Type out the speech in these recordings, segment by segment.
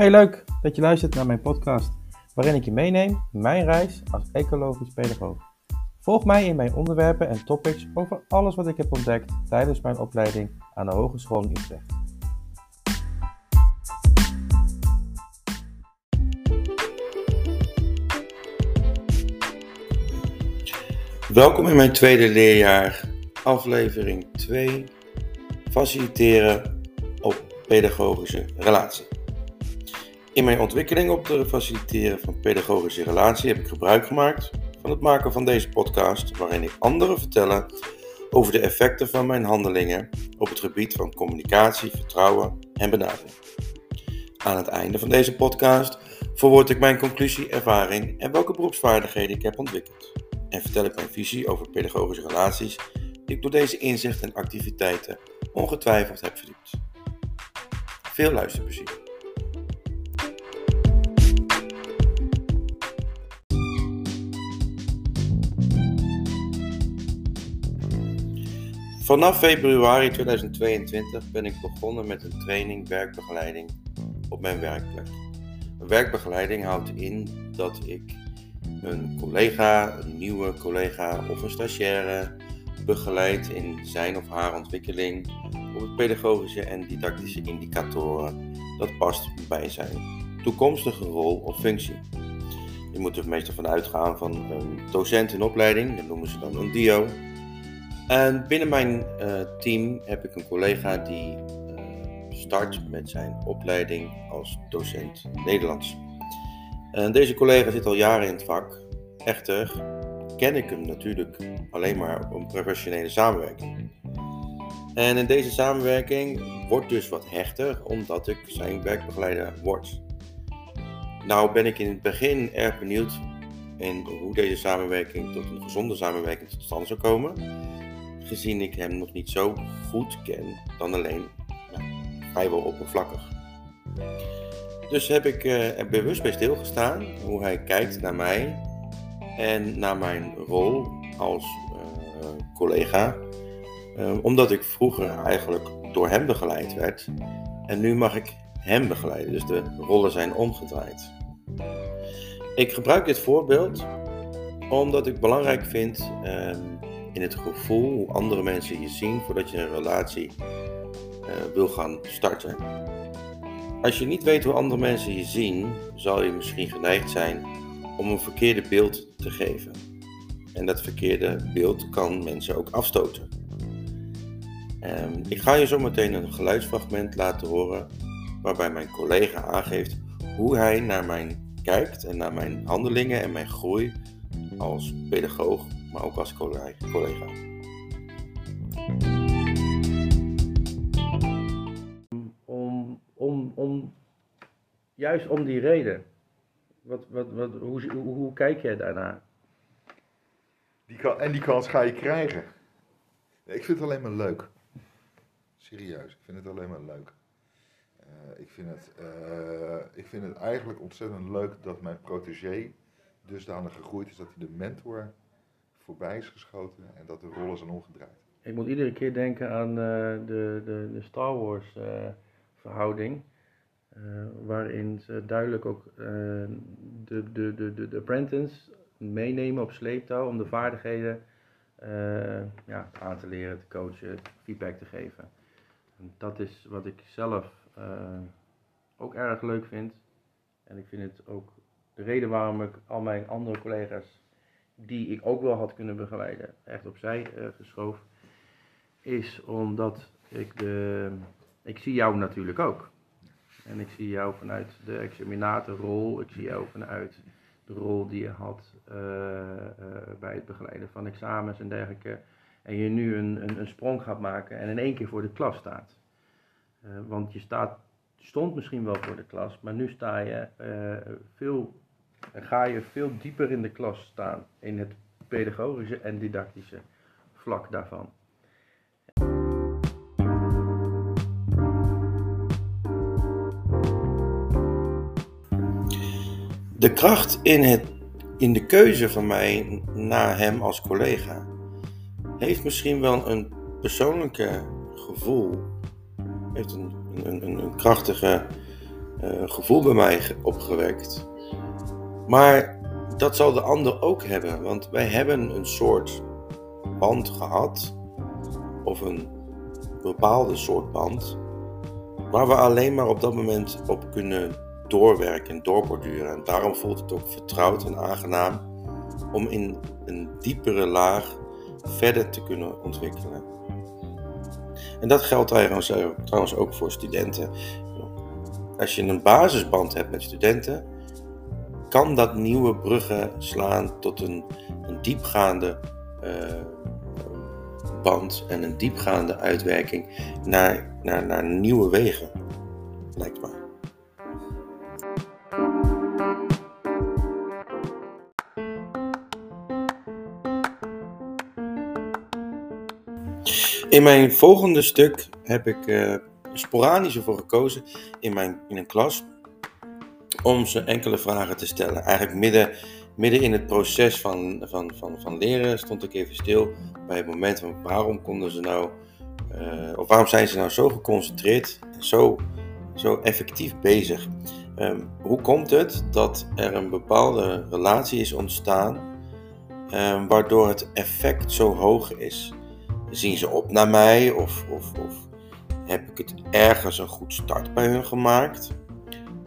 Hey, leuk dat je luistert naar mijn podcast, waarin ik je meeneem mijn reis als ecologisch pedagoog. Volg mij in mijn onderwerpen en topics over alles wat ik heb ontdekt tijdens mijn opleiding aan de Hogeschool in Utrecht. Welkom in mijn tweede leerjaar, aflevering 2, faciliteren op pedagogische relatie. In mijn ontwikkeling op het faciliteren van pedagogische relatie heb ik gebruik gemaakt van het maken van deze podcast, waarin ik anderen vertellen over de effecten van mijn handelingen op het gebied van communicatie, vertrouwen en benadering. Aan het einde van deze podcast verwoord ik mijn conclusie, ervaring en welke beroepsvaardigheden ik heb ontwikkeld. En vertel ik mijn visie over pedagogische relaties die ik door deze inzichten en activiteiten ongetwijfeld heb verdiept. Veel luisterplezier. Vanaf februari 2022 ben ik begonnen met een training werkbegeleiding op mijn werkplek. Een werkbegeleiding houdt in dat ik een collega, een nieuwe collega of een stagiaire begeleid in zijn of haar ontwikkeling op het pedagogische en didactische indicatoren dat past bij zijn toekomstige rol of functie. Je moet er meestal van uitgaan van een docent in opleiding, dat noemen ze dan een DIO. En binnen mijn uh, team heb ik een collega die uh, start met zijn opleiding als docent Nederlands. En deze collega zit al jaren in het vak. Echter ken ik hem natuurlijk alleen maar om professionele samenwerking. En in deze samenwerking wordt dus wat hechter omdat ik zijn werkbegeleider word. Nou ben ik in het begin erg benieuwd in hoe deze samenwerking tot een gezonde samenwerking tot stand zou komen gezien ik hem nog niet zo goed ken dan alleen vrijwel oppervlakkig. Dus heb ik uh, er bewust bij stilgestaan hoe hij kijkt naar mij en naar mijn rol als uh, collega. Uh, omdat ik vroeger eigenlijk door hem begeleid werd en nu mag ik hem begeleiden. Dus de rollen zijn omgedraaid. Ik gebruik dit voorbeeld omdat ik belangrijk vind ehm, in het gevoel hoe andere mensen je zien voordat je een relatie uh, wil gaan starten. Als je niet weet hoe andere mensen je zien, zal je misschien geneigd zijn om een verkeerde beeld te geven. En dat verkeerde beeld kan mensen ook afstoten. Um, ik ga je zo meteen een geluidsfragment laten horen waarbij mijn collega aangeeft hoe hij naar mij kijkt en naar mijn handelingen en mijn groei als pedagoog maar ook als collega. Om, om, om, juist om die reden. Wat, wat, wat, hoe, hoe, hoe kijk jij daarnaar? Die kan, en die kans ga je krijgen. Ik vind het alleen maar leuk. Serieus, ik vind het alleen maar leuk. Uh, ik, vind het, uh, ik vind het eigenlijk ontzettend leuk dat mijn protégé dusdanig gegroeid is dat hij de mentor voorbij is geschoten en dat de rollen zijn omgedraaid. Ik moet iedere keer denken aan uh, de, de, de, Star Wars uh, verhouding. Uh, waarin ze duidelijk ook de, de, de, de, de apprentice meenemen op sleeptouw om de vaardigheden ja, aan te leren, te coachen, feedback te geven. En dat is wat ik zelf ook erg leuk vind. En ik vind het ook de reden waarom ik al mijn andere collega's die ik ook wel had kunnen begeleiden, echt opzij uh, geschoven, is omdat ik de. Ik zie jou natuurlijk ook. En ik zie jou vanuit de examinatorrol, ik zie jou vanuit de rol die je had uh, uh, bij het begeleiden van examens en dergelijke. En je nu een, een, een, sprong gaat maken en in één keer voor de klas staat. want je staat, stond misschien wel voor de klas, maar nu sta je veel dan ga je veel dieper in de klas staan in het pedagogische en didactische vlak daarvan. De kracht in, het, in de keuze van mij naar hem als collega heeft misschien wel een persoonlijke gevoel, heeft een, een, een, krachtige een gevoel bij mij opgewekt. Maar dat zal de ander ook hebben, want wij hebben een soort band gehad, of een bepaalde soort band, waar we alleen maar op dat moment op kunnen doorwerken en doorborduren. En daarom voelt het ook vertrouwd en aangenaam om in een diepere laag verder te kunnen ontwikkelen. En dat geldt trouwens ook voor studenten. Als je een basisband hebt met studenten, kan dat nieuwe bruggen slaan tot een, een diepgaande uh, band en een diepgaande uitwerking naar, naar, naar nieuwe wegen, lijkt mij. In mijn volgende stuk heb ik uh, sporadisch ervoor gekozen in, mijn, in een klas om ze enkele vragen te stellen. Eigenlijk midden, midden in het proces van, van, van, van leren stond ik even stil bij het moment van waarom konden ze nou, uh, of waarom zijn ze nou zo geconcentreerd en zo, zo effectief bezig? Um, hoe komt het dat er een bepaalde relatie is ontstaan um, waardoor het effect zo hoog is? Zien ze op naar mij of, of, of heb ik het ergens een goed start bij hun gemaakt?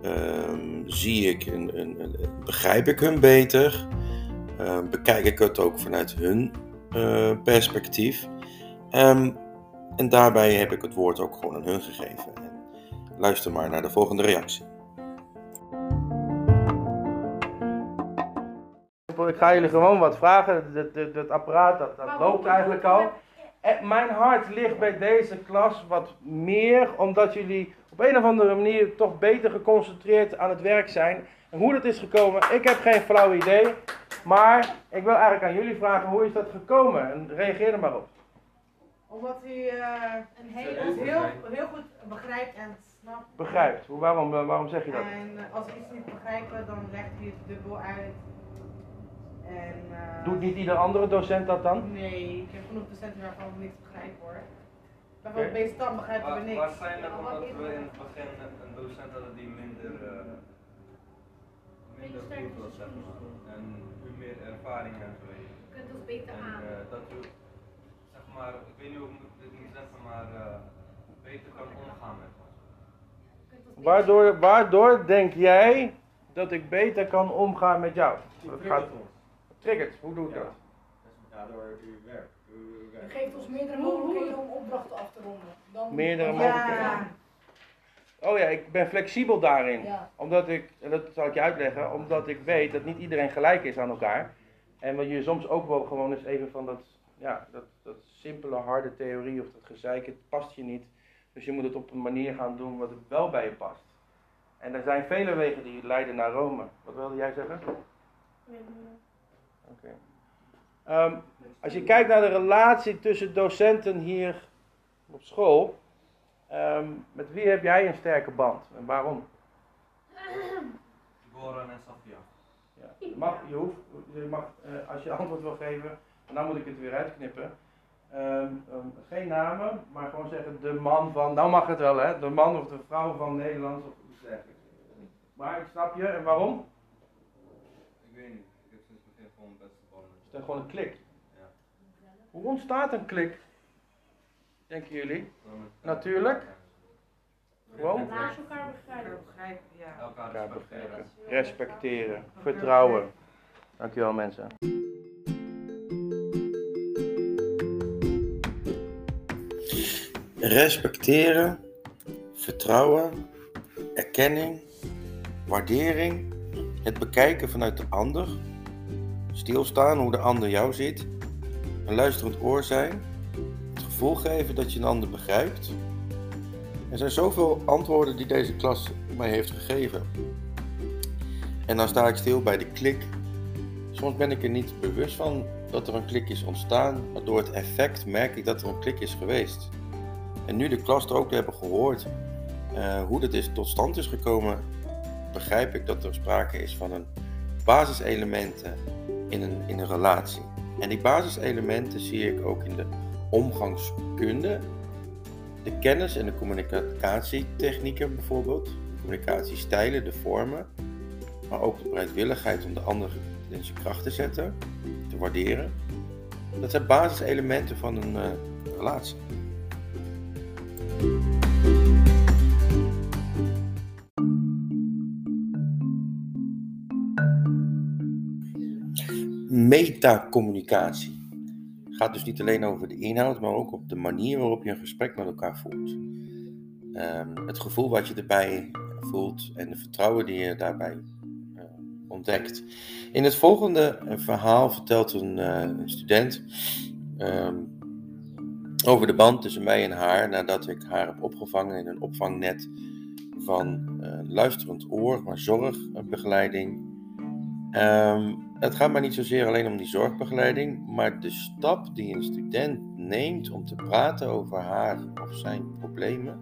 Um, zie ik een, een, een, begrijp ik hun beter? Um, bekijk ik het ook vanuit hun uh, perspectief? Um, en daarbij heb ik het woord ook gewoon aan hun gegeven. En luister maar naar de volgende reactie. Ik ga jullie gewoon wat vragen. Het apparaat dat, dat loopt eigenlijk al. En mijn hart ligt bij deze klas wat meer omdat jullie op een of andere manier toch beter geconcentreerd aan het werk zijn. En hoe dat is gekomen, ik heb geen flauw idee. Maar ik wil eigenlijk aan jullie vragen, hoe is dat gekomen? En reageer er maar op. Omdat u uh, een heel, heel, heel goed begrijpt en snapt. Begrijpt. Hoe, waarom, uh, waarom zeg je dat? En als we iets niet begrijpen, dan legt u het dubbel uit. En, uh, Doet niet ieder andere docent dat dan? Nee, ik heb genoeg docenten waarvan we niks begrijpen hoor. Bijvoorbeeld bij stam begrijpen we niks. Waarschijnlijk omdat we in het begin een docent hadden die minder, uh, minder goed was, zeg maar. En u meer ervaring hebt geweest. Je kunt ons beter en, aan. uh, dat u, zeg maar, ik weet niet hoe ik dit moet zeggen, maar uh, beter kan omgaan met ons. Waardoor, waardoor denk jij dat ik beter kan omgaan met jou? Dat gaat triggert. Hoe doe ik ja. dat? Ja, door uw werk. Je geeft ons meerdere mogelijkheden om opdrachten af te ronden. Dan Meerdere dan- mogelijkheden. Oh ja, ik ben flexibel daarin. Ja. Omdat ik, en dat zal ik je uitleggen, omdat ik weet dat niet iedereen gelijk is aan elkaar. En wat je soms ook wel gewoon eens even van dat, ja, dat, dat simpele, harde theorie of dat gezeik, het past je niet. Dus je moet het op een manier gaan doen wat het wel bij je past. En er zijn vele wegen die leiden naar Rome. Wat wilde jij zeggen? Oké. Ehm, als je kijkt naar de relatie tussen docenten hier op school, ehm, met wie heb jij een sterke band en waarom? Goran en Safia. Ja. Je mag, je hoeft, je mag eh, als je antwoord wil geven, en dan moet ik het weer uitknippen. Ehm, geen namen, maar gewoon zeggen de man van, nou mag het wel hè, de man of de vrouw van Nederland of iets dergelijks. Maar ik snap je, en waarom? Ik weet niet, ik heb sinds het begin gewoon best gewonnen. Het is gewoon een klik. Ja. Hoe ontstaat een klik? Denken jullie? Natuurlijk. Gewoon? Naast elkaar begrijpen. Elkaar begrijpen, ja. Elkaar begrijpen. Respecteren. Vertrouwen. Dankjewel mensen. Respecteren, vertrouwen, erkenning, waardering, het bekijken vanuit de ander, stilstaan hoe de ander jou ziet, een luisterend oor zijn, het gevoel geven dat je een ander begrijpt. Er zijn zoveel antwoorden die deze klas mij heeft gegeven. En dan sta ik stil bij de klik. Soms ben ik er niet bewust van dat er een klik is ontstaan, maar door het effect merk ik dat er een klik is geweest. En nu de klas er ook hebben gehoord eh, hoe dat is, tot stand is gekomen, begrijp ik dat er sprake is van een basiselementen in een, in een relatie. En die basiselementen zie ik ook in de omgangskunde, de kennis en de communicatietechnieken bijvoorbeeld, communicatiestijlen, de vormen, maar ook de bereidwilligheid om de ander in zijn kracht te zetten, te waarderen. Dat zijn basiselementen van een uh, relatie. Metacommunicatie gaat dus niet alleen over de inhoud, maar ook op de manier waarop je een gesprek met elkaar voert. Um, het gevoel wat je erbij voelt en de vertrouwen die je daarbij uh, ontdekt. In het volgende verhaal vertelt een, een student um, over de band tussen mij en haar nadat ik haar heb opgevangen in een opvangnet van luisterend oor, maar zorgbegeleiding. Um, het gaat maar niet zozeer alleen om die zorgbegeleiding, maar de stap die een student neemt om te praten over haar of zijn problemen,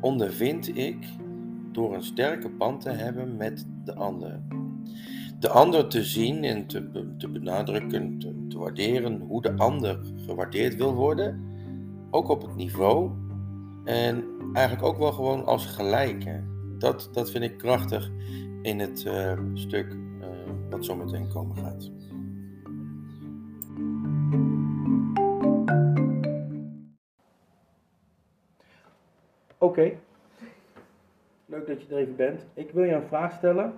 ondervind ik door een sterke band te hebben met de ander. De ander te zien en te, te benadrukken, te, waarderen hoe de ander gewaardeerd wil worden, ook op het niveau en eigenlijk ook wel gewoon als gelijke. Dat, dat vind ik krachtig in het uh, stuk wat zo meteen komen gaat. Oké, leuk dat je er even bent. Ik wil je een vraag stellen.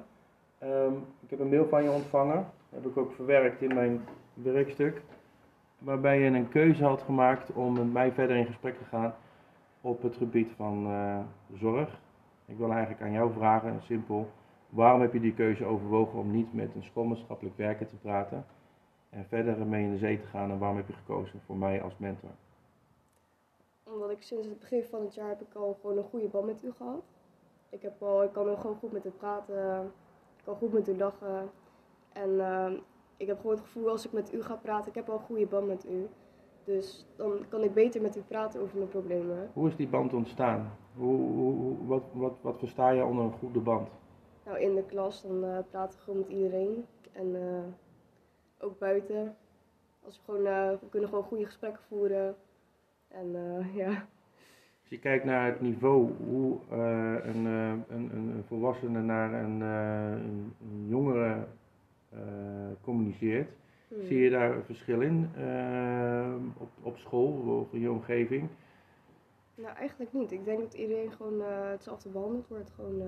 Um, ik heb een mail van je ontvangen, dat heb ik ook verwerkt in mijn werkstuk, waarbij je een keuze had gemaakt om met mij verder in gesprek te gaan op het gebied van uh, zorg. Ik wil eigenlijk aan jou vragen, simpel, Waarom heb je die keuze overwogen om niet met een schoolmaatschappelijk werker te praten en verder mee in de zee te gaan en waarom heb je gekozen voor mij als mentor? Omdat ik sinds het begin van het jaar heb ik al gewoon een goede band met u gehad. Ik, heb al, ik kan gewoon goed met u praten, ik kan goed met u lachen. En uh, ik heb gewoon het gevoel als ik met u ga praten, ik heb al een goede band met u. Dus dan kan ik beter met u praten over mijn problemen. Hoe is die band ontstaan? Hoe, hoe, wat, wat, wat versta je onder een goede band? Nou, in de klas dan uh, praten we gewoon met iedereen. En uh, ook buiten. Als we, gewoon, uh, we kunnen gewoon goede gesprekken voeren. En ja. Als je kijkt naar het niveau, hoe een, een, een, volwassene naar een, een, een jongere communiceert, hmm. zie je daar een verschil in op, op school of in je omgeving? Nou, eigenlijk niet. Ik denk dat iedereen gewoon hetzelfde behandeld wordt. Gewoon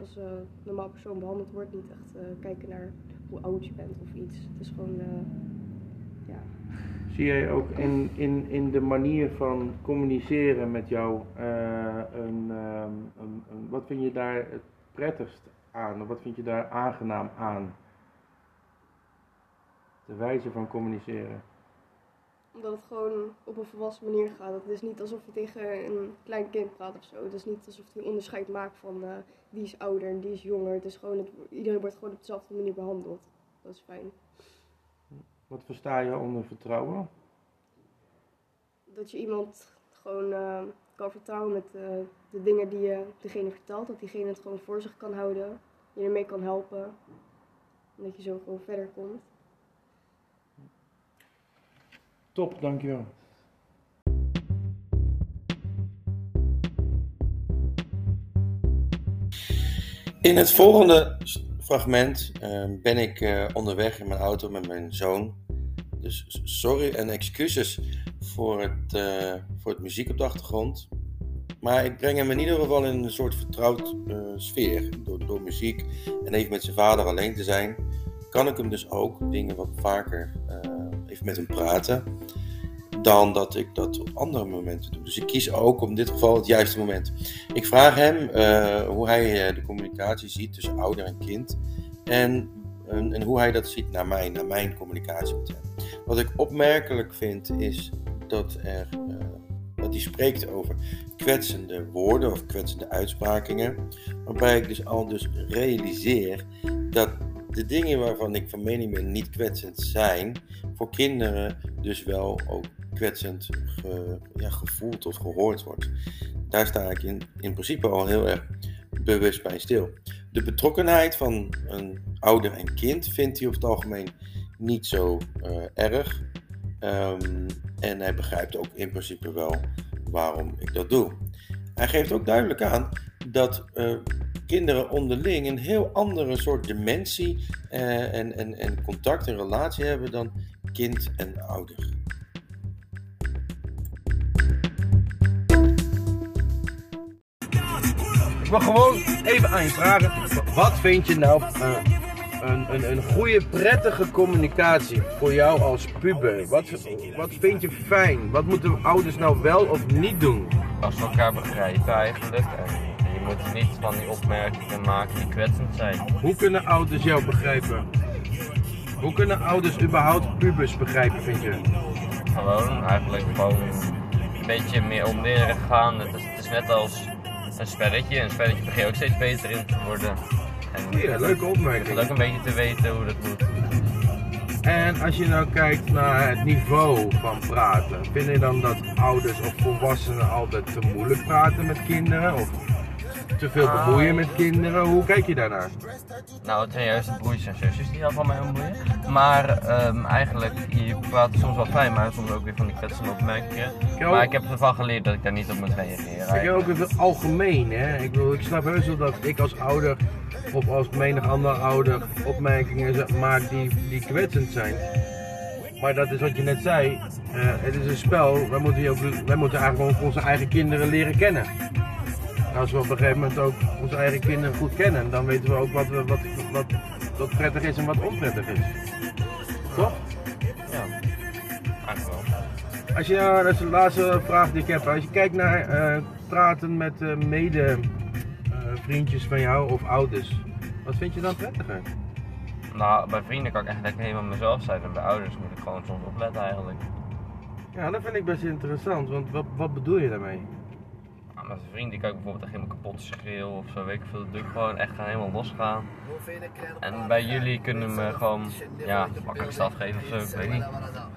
als een uh, normaal persoon behandeld wordt. Niet echt uh, kijken naar hoe oud je bent of iets. Het is gewoon, uh, ja. Zie jij ook in, in, in de manier van communiceren met jou, een, um, een, een, wat vind je daar het prettigst aan? Of wat vind je daar aangenaam aan? De wijze van communiceren omdat het gewoon op een volwassen manier gaat. Het is niet alsof je tegen een klein kind praat of zo. Het is niet alsof je onderscheid maakt van uh, die is ouder en die is jonger. Het is gewoon het, iedereen wordt gewoon op dezelfde manier behandeld. Dat is fijn. Wat versta je onder vertrouwen? Dat je iemand gewoon uh, kan vertrouwen met uh, de dingen die je degene vertelt. Dat diegene het gewoon voor zich kan houden. Je ermee kan helpen. En dat je zo gewoon verder komt. Top, dankjewel. In het volgende fragment uh, ben ik uh, onderweg in mijn auto met mijn zoon. Dus sorry en excuses voor het, uh, voor het muziek op de achtergrond. Maar ik breng hem in ieder geval in een soort vertrouwd sfeer. Door, door muziek en even met zijn vader alleen te zijn, kan ik hem dus ook dingen wat vaker met hem praten, dan dat ik dat op andere momenten doe. Dus ik kies ook op dit geval het juiste moment. Ik vraag hem uh, hoe hij uh, de communicatie ziet tussen ouder en kind en, en, hoe hij dat ziet naar mij, naar mijn communicatie met hem. Wat ik opmerkelijk vind is dat er. Uh, dat hij spreekt over kwetsende woorden of kwetsende uitspraken, waarbij ik dus al dus realiseer de dingen waarvan ik van mening ben niet kwetsend zijn, voor kinderen dus wel ook kwetsend ja, gevoeld of gehoord wordt. Daar sta ik in, in principe al heel erg bewust bij stil. De betrokkenheid van een ouder en kind vindt hij over het algemeen niet zo uh, erg. Um, en hij begrijpt ook in principe wel waarom ik dat doe. Hij geeft ook duidelijk aan dat eh, kinderen onderling een heel andere soort dementie eh, en, en, en contact en relatie hebben dan kind en ouder. Ik wil gewoon even aan je vragen. Wat vind je nou eh, een, een, een goede, prettige communicatie voor jou als puber? Wat, wat vind je fijn? Wat moeten ouders nou wel of niet doen? Als we elkaar begrijpen eigenlijk. En moet niet van die opmerkingen maken die kwetsend zijn. Hoe kunnen ouders jou begrijpen? Hoe kunnen ouders überhaupt pubers begrijpen, vind je? Gewoon eigenlijk gewoon een beetje meer om leren gaan. Het is, het is net als een spelletje. Een spelletje begin je ook steeds beter in te worden. En Ja, leuke het opmerking. ook een beetje te weten hoe dat moet. En als je nou kijkt naar het niveau van praten, vind je dan dat ouders of volwassenen altijd te moeilijk praten met kinderen? Of te veel bemoeien met kinderen? Hoe kijk je daarnaar? Nou, het zijn juist de broers en zusjes die dat van mij bemoeien. Maar ehm, eigenlijk, je praat soms wel fijn, maar soms ook weer van die kwetsende opmerkingen. Maar ik heb ervan geleerd dat ik daar niet op moet reageren. Ik heb ook even algemeen, hè. Ik, bedoel, ik snap heus wel dat ik als ouder of als menig ander ouder opmerkingen maak die, die kwetsend zijn. Maar dat is wat je net zei. eh, het is een spel. Wij moeten, ook, wij moeten eigenlijk ook onze eigen kinderen leren kennen. Als we op een gegeven moment ook onze eigen kinderen goed kennen, dan weten we ook wat, we, wat, wat, wat prettig is en wat onprettig is. Toch? Ja, eigenlijk wel. Als je nou, dat is de laatste vraag die ik heb. Als je kijkt naar eh, praten met eh, mede eh, vriendjes van jou of ouders, wat vind je dan prettiger? Nou, bij vrienden kan ik echt lekker helemaal mezelf zijn en bij ouders moet ik gewoon soms opletten eigenlijk. Ja, dat vind ik best interessant, want wat, wat bedoel je daarmee? Met een vriend die kan ik bijvoorbeeld echt helemaal kapot schreeuwen of zo, weet ik veel. Dat doe ik gewoon echt gaan helemaal losgaan. En bij jullie kunnen me gewoon, ja, makkelijk straf geven of zo, ik weet niet.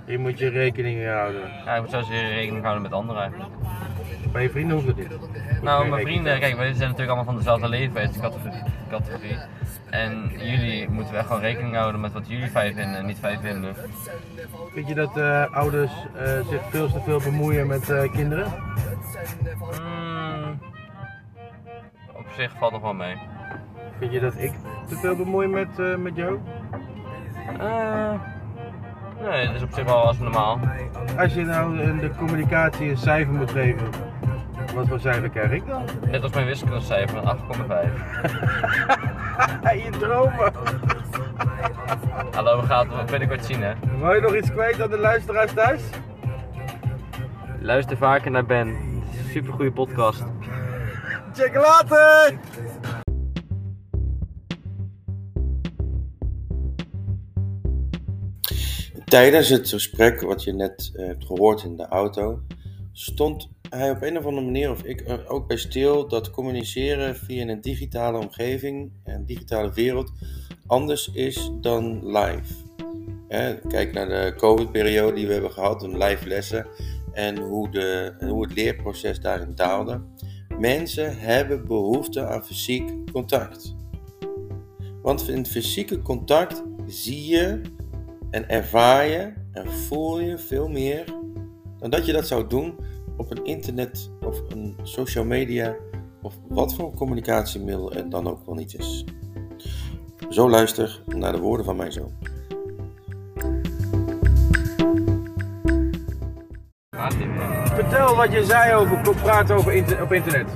Hier moet je rekening mee houden. Ja, ik moet zeer rekening houden met anderen eigenlijk. Bij je vrienden hoeft het niet. Nou, mijn vrienden, kijk, wij zijn natuurlijk allemaal van dezelfde leeftijdscategorie. categorie. En jullie moeten wel gewoon rekening houden met wat jullie fijn vinden en niet fijn vinden. Vind je dat eh, ouders eh, zich veel te veel bemoeien met eh, kinderen? Mm, op zich valt nog wel mee. Vind je dat ik te veel bemoei met, met jou? Eh, nee, dat is op zich wel als normaal. Als je nou in de communicatie een cijfer moet geven, wat voor cijfer krijg ik dan? Net als mijn wiskundecijfer, een 8,5. je dromen! Hallo, we gaan het binnenkort zien hè. Wil je nog iets kwijt aan de luisteraars thuis? Luister vaker naar Ben. Super goede podcast. Check later! Tijdens het gesprek wat je net eh, hebt gehoord in de auto, stond hij op een of andere manier, of ik er ook bij stil, dat communiceren via een digitale omgeving, een digitale wereld, anders is dan live. Kijk naar de COVID-periode die we hebben gehad, een live lessen en hoe, de, en hoe het leerproces daarin daalde. Mensen hebben behoefte aan fysiek contact. Want in het fysieke contact zie je en ervaar je en voel je veel meer dan dat je dat zou doen op een internet of een social media of wat voor communicatiemiddel het dan ook wel niet is. Zo luister naar de woorden van mijn zoon. Vertel wat je zei over praten over inter- op internet.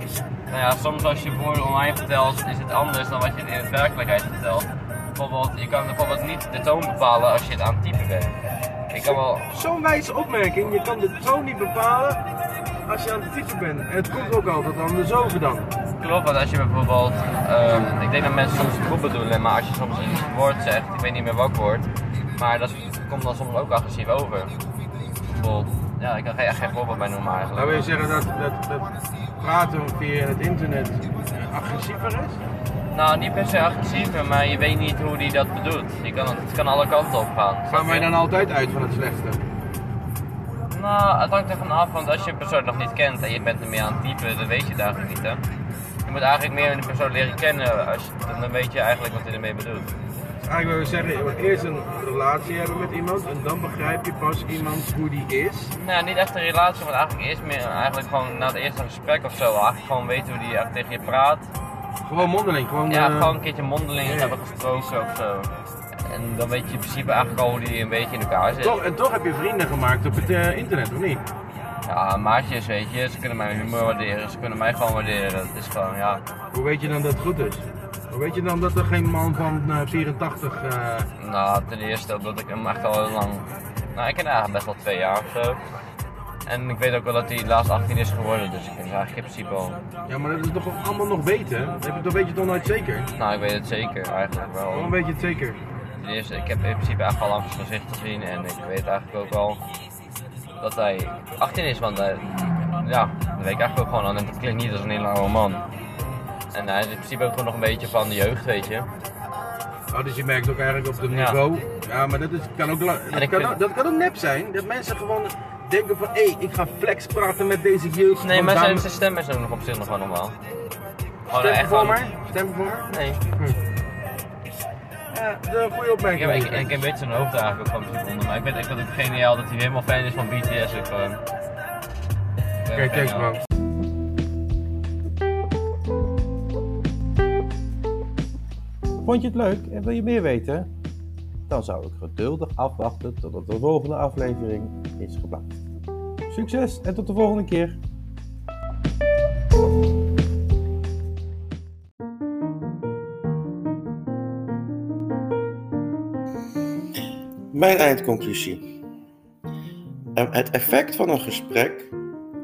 Nou ja, soms als je woorden online vertelt, is het anders dan wat je in de werkelijkheid vertelt. Bijvoorbeeld, je kan bijvoorbeeld niet de toon bepalen als je het aan het typen bent. Ik kan wel, Zo'n wijze opmerking, je kan de toon niet bepalen als je aan het typen bent. En het komt ook altijd andersover dan. klopt, want als je bijvoorbeeld, ehm, ik denk dat mensen soms het goed bedoelen, maar als je soms een woord zegt, ik weet niet meer welk woord, maar dat komt dan soms ook agressief over. Bijvoorbeeld, ja, ik kan geen, echt geen voorbeeld bij noemen eigenlijk. wil je zeggen dat, dat, dat praten via het internet agressiever is? Nou, niet per se agressiever, maar je weet niet hoe die dat bedoelt. Je kan, het kan alle kanten op gaan. Gaan wij dan altijd uit van het slechte? Nou, het hangt ervan af, want als je een persoon nog niet kent en je bent ermee aan het typen, dan weet je het eigenlijk niet, hè. Je moet eigenlijk meer een persoon leren kennen, als je, dan weet je eigenlijk wat hij ermee bedoelt. eigenlijk wil zeggen, je moet eerst een relatie hebben met iemand en dan begrijp je pas iemand hoe die is. Nou, niet echt een relatie, maar eigenlijk eerst meer, eigenlijk gewoon na het eerste gesprek of zo, eigenlijk gewoon weten hoe die echt tegen je praat. Gewoon mondeling, gewoon... Ja, eh, gewoon een keertje mondeling hebben gesproken of zo. En dan weet je in principe eigenlijk al hoe die een beetje in elkaar zit. toch, en toch heb je vrienden gemaakt op het eh, internet, of niet? Ja, maatjes weet je, ze kunnen mijn humor waarderen, ze kunnen mij gewoon waarderen. Dat is gewoon, ja. Hoe weet je dan dat het goed is? Hoe weet je dan dat er geen man van eh, 84... eh, Nou, ten eerste omdat ik hem echt al heel lang. Nou, ik ken hem eigenlijk best wel twee jaar of zo. En ik weet ook wel dat hij laatst 18 is geworden, dus ik vind het eigenlijk in principe al. Ja, maar dat is toch allemaal nog weten? Dat, heb je, dat weet je toch nooit zeker? Nou, ik weet het zeker eigenlijk wel. Waarom weet je het zeker? Ten eerste, ik heb in principe echt al lang zijn gezicht gezien en ik weet eigenlijk ook al dat hij 18 is, want hij, ja, dat weet ik eigenlijk ook gewoon al. En dat klinkt niet als een hele oude man. En hij is in principe ook gewoon nog een beetje van de jeugd, weet je. Oh, dus je merkt ook eigenlijk op het niveau. Ja, maar dat, is, kan ook, dat, kan, vind- ook- dat kan ook nep zijn. Dat mensen gewoon denken van, hé, hey, ik ga flex praten met deze jeugd. Nee, van maar zijn, zijn stem is ook nog op zich nog wel normaal. Gewoon Stem echt voor mij? Stem voor mij? Nee. Ja, dat is een goede Ik opmerking. heb, ik, ik heb een beetje zijn hoofd eigenlijk ook gewoon gevonden, maar ik weet ik had ook geniaal dat hij helemaal fan is van BTS ook gewoon. Oké, thanks bro. Vond je het leuk en wil je meer weten? Dan zou ik geduldig afwachten totdat de volgende aflevering is geplaatst. Succes en tot de volgende keer! Mijn eindconclusie. Eh, Het effect van een gesprek,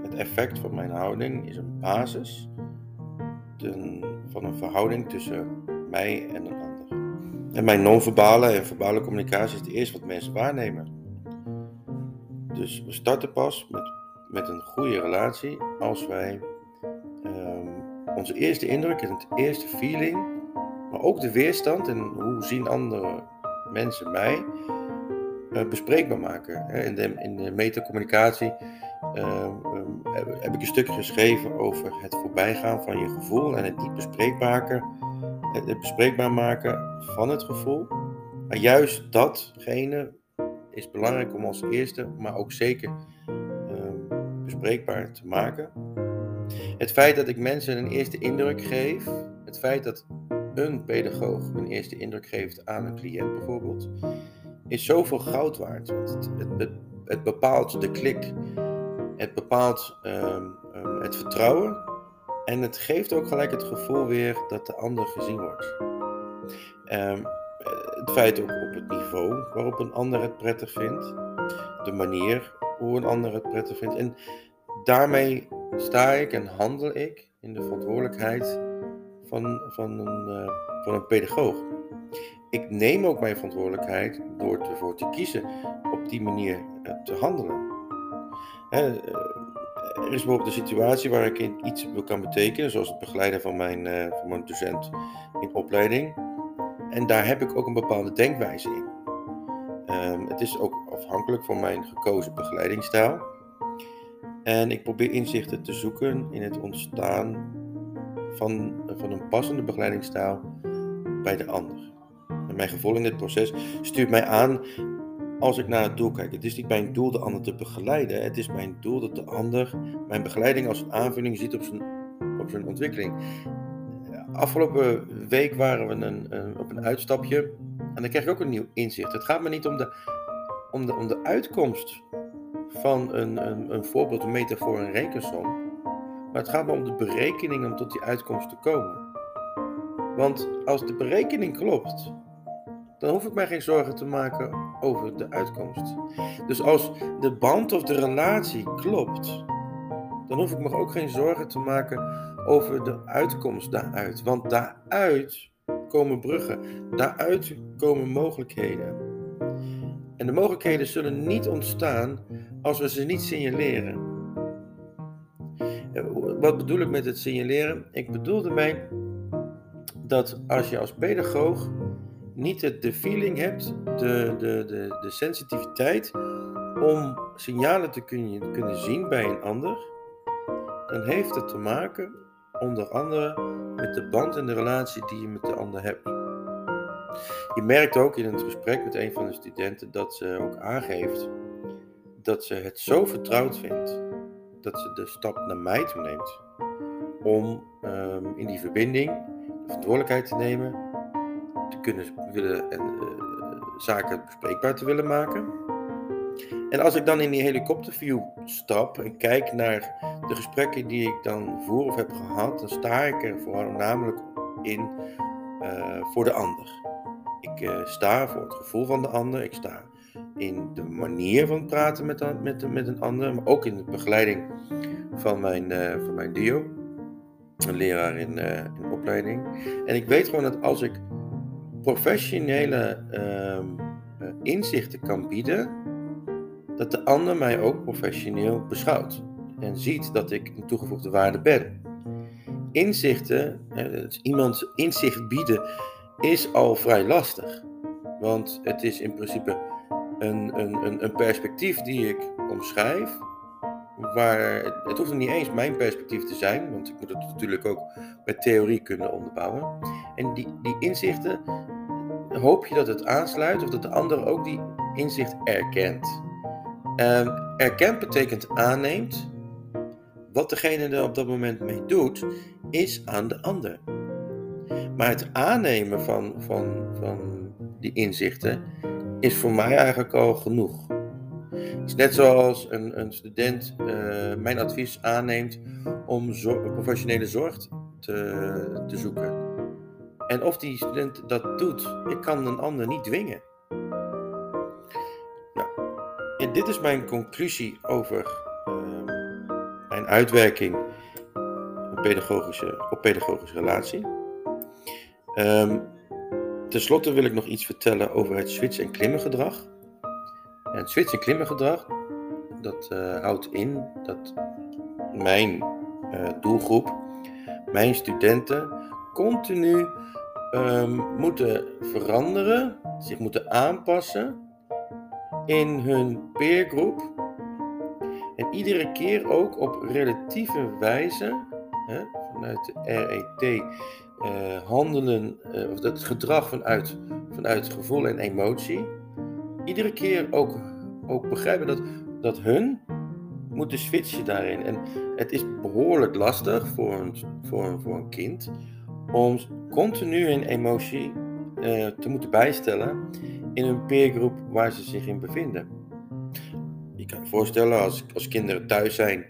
het effect van mijn houding, is een basis van een verhouding tussen mij en een ander. En mijn non-verbale en verbale communicatie is het eerste wat mensen waarnemen. Dus we starten pas met, met een goede relatie als wij ehm, onze eerste indruk en het eerste feeling, maar ook de weerstand en hoe zien andere mensen mij, eh, bespreekbaar maken. Hè. In de, in de metacommunicatie ehm, ehm, heb, ik een stuk geschreven over het voorbijgaan van je gevoel en het niet bespreekbaar het bespreekbaar maken van het gevoel. Maar juist datgene is belangrijk om als eerste, maar ook zeker ehm, bespreekbaar te maken. Het feit dat ik mensen een eerste indruk geef, het feit dat een pedagoog een eerste indruk geeft aan een cliënt bijvoorbeeld, is zoveel goud waard. Want het, het, het, bepaalt de klik, het bepaalt ehm, ehm, het vertrouwen en het geeft ook gelijk het gevoel weer dat de ander gezien wordt. Ehm, het feit ook op het niveau waarop een ander het prettig vindt, de manier hoe een ander het prettig vindt. En daarmee sta ik en handel ik in de verantwoordelijkheid van, van, een, eh, van een pedagoog. Ik neem ook mijn verantwoordelijkheid door ervoor te kiezen op die manier eh, te handelen. Hè, eh, er is bijvoorbeeld een situatie waar ik iets kan betekenen, zoals het begeleiden van mijn, van mijn docent in opleiding. En daar heb ik ook een bepaalde denkwijze in. Ehm, het is ook afhankelijk van mijn gekozen begeleidingsstijl. En ik probeer inzichten te zoeken in het ontstaan van, van een passende begeleidingsstijl bij de ander. En mijn gevoel in dit proces stuurt mij aan als ik naar het doel kijk. Het is niet mijn doel de ander te begeleiden. Het is mijn doel dat de ander mijn begeleiding als een aanvulling ziet op zijn, op zijn ontwikkeling. Afgelopen week waren we een, op een uitstapje en dan kreeg ik ook een nieuw inzicht. Het gaat me niet om de, om de, om de uitkomst van een, een, een voorbeeld, een metafoor, een rekensom. Maar het gaat me om de berekening om tot die uitkomst te komen. Want als de berekening klopt, dan hoef ik mij geen zorgen te maken over de uitkomst. Dus als de band of de relatie klopt, dan hoef ik me ook geen zorgen te maken over de uitkomst daaruit. Want daaruit komen bruggen, daaruit komen mogelijkheden. En de mogelijkheden zullen niet ontstaan als we ze niet signaleren. Eh, Wat bedoel ik met het signaleren? Ik bedoel ermee dat als je als pedagoog niet het, de feeling hebt, de, de, de, de sensitiviteit om signalen te kunnen, kunnen zien bij een ander, dan heeft het te maken onder andere met de band en de relatie die je met de ander hebt. Je merkt ook in het gesprek met een van de studenten dat ze ook aangeeft dat ze het zo vertrouwd vindt dat ze de stap naar mij toe neemt om ehm, in die verbinding de verantwoordelijkheid te nemen, te kunnen willen en eh, zaken bespreekbaar te willen maken. En als ik dan in die helikopterview stap en kijk naar de gesprekken die ik dan voer of heb gehad, dan sta ik er voornamelijk in eh, voor de ander. Ik eh, sta voor het gevoel van de ander. Ik sta in de manier van praten met, met, met een ander, maar ook in de begeleiding van mijn, uh, van mijn een leraar in, in opleiding. En ik weet gewoon dat als ik professionele ehm, inzichten kan bieden, dat de ander mij ook professioneel beschouwt en ziet dat ik een toegevoegde waarde ben. Inzichten, iemand inzicht bieden, is al vrij lastig. Want het is in principe een, een, een, perspectief die ik omschrijf. Waar, het hoeft niet eens mijn perspectief te zijn, want ik moet het natuurlijk ook met theorie kunnen onderbouwen. En die, die inzichten, hoop je dat het aansluit of dat de ander ook die inzicht erkent. Erkent betekent aanneemt. Wat degene er op dat moment mee doet, is aan de ander. Maar het aannemen van, van, van die inzichten is voor mij eigenlijk al genoeg. Is net zoals een, een student uh, mijn advies aanneemt om professionele zorg te, te zoeken. En of die student dat doet, ik kan een ander niet dwingen. Dit is mijn conclusie over uh, mijn uitwerking op pedagogische, op pedagogische relatie. Um, Ten slotte wil ik nog iets vertellen over het switch- en klimmen gedrag. En het switch- en klimmen gedrag, dat uh, houdt in dat mijn uh, doelgroep, mijn studenten, continu um, moeten veranderen, zich moeten aanpassen in hun peergroep. En iedere keer ook op relatieve wijze, hè, vanuit de RET, uh, handelen, uh, of dat gedrag vanuit, vanuit gevoel en emotie. Iedere keer ook, ook begrijpen dat, dat hun moeten switchen daarin. En het is behoorlijk lastig voor een, voor een, voor een kind om continu hun emotie uh, te moeten bijstellen in een peergroep waar ze zich in bevinden. Je kan je voorstellen, als, als kinderen thuis zijn,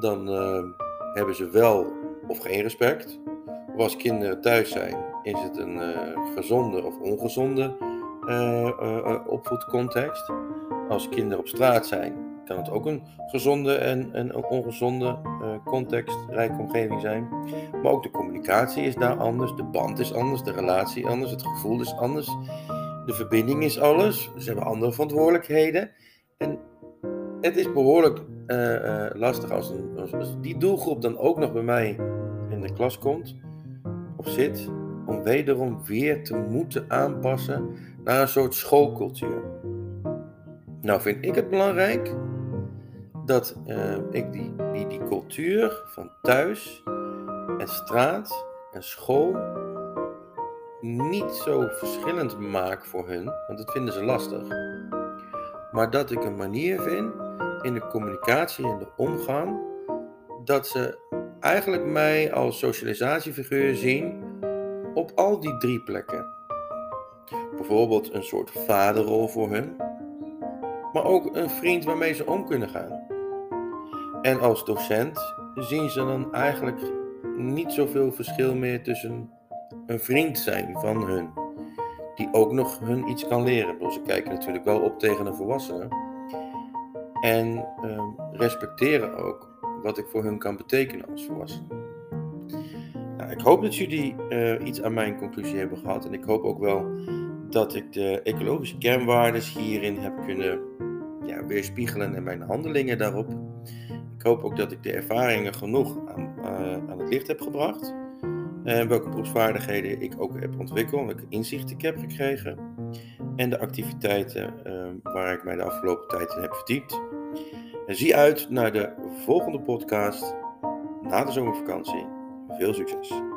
dan uh, hebben ze wel of geen respect. Als kinderen thuis zijn, is het een uh, gezonde of ongezonde uh, opvoedcontext. Als kinderen op straat zijn, kan het ook een gezonde en een ongezonde context, rijke omgeving zijn. Maar ook de communicatie is daar anders, de band is anders, de relatie anders, het gevoel is anders. De verbinding is alles. Ze hebben andere verantwoordelijkheden. En het is behoorlijk uh, uh, lastig als, een, die doelgroep dan ook nog bij mij in de klas komt of zit, om wederom weer te moeten aanpassen naar een soort schoolcultuur. Nou vind ik het belangrijk dat uh, ik die, die, die cultuur van thuis en straat en school niet zo verschillend maak voor hun, want dat vinden ze lastig. Maar dat ik een manier vind in de communicatie en de omgang, dat ze eigenlijk mij als socialisatiefiguur zien op al die drie plekken. Bijvoorbeeld een soort vaderrol voor hun, maar ook een vriend waarmee ze om kunnen gaan. En als docent zien ze dan eigenlijk niet zoveel verschil meer tussen een vriend zijn van hun. Die ook nog hun iets kan leren. Ze kijken natuurlijk wel op tegen een volwassene. En uh, respecteren ook wat ik voor hun kan betekenen als volwassene. Nou, ik hoop dat jullie uh, iets aan mijn conclusie hebben gehad. En ik hoop ook wel dat ik de ecologische kernwaarden hierin heb kunnen ja, weerspiegelen en mijn handelingen daarop. Ik hoop ook dat ik de ervaringen genoeg aan, uh, aan het licht heb gebracht. En welke beroepsvaardigheden ik ook heb ontwikkeld, welke inzichten ik heb gekregen. En de activiteiten uh, waar ik mij de afgelopen tijd in heb verdiept. En zie uit naar de volgende podcast na de zomervakantie. Veel succes!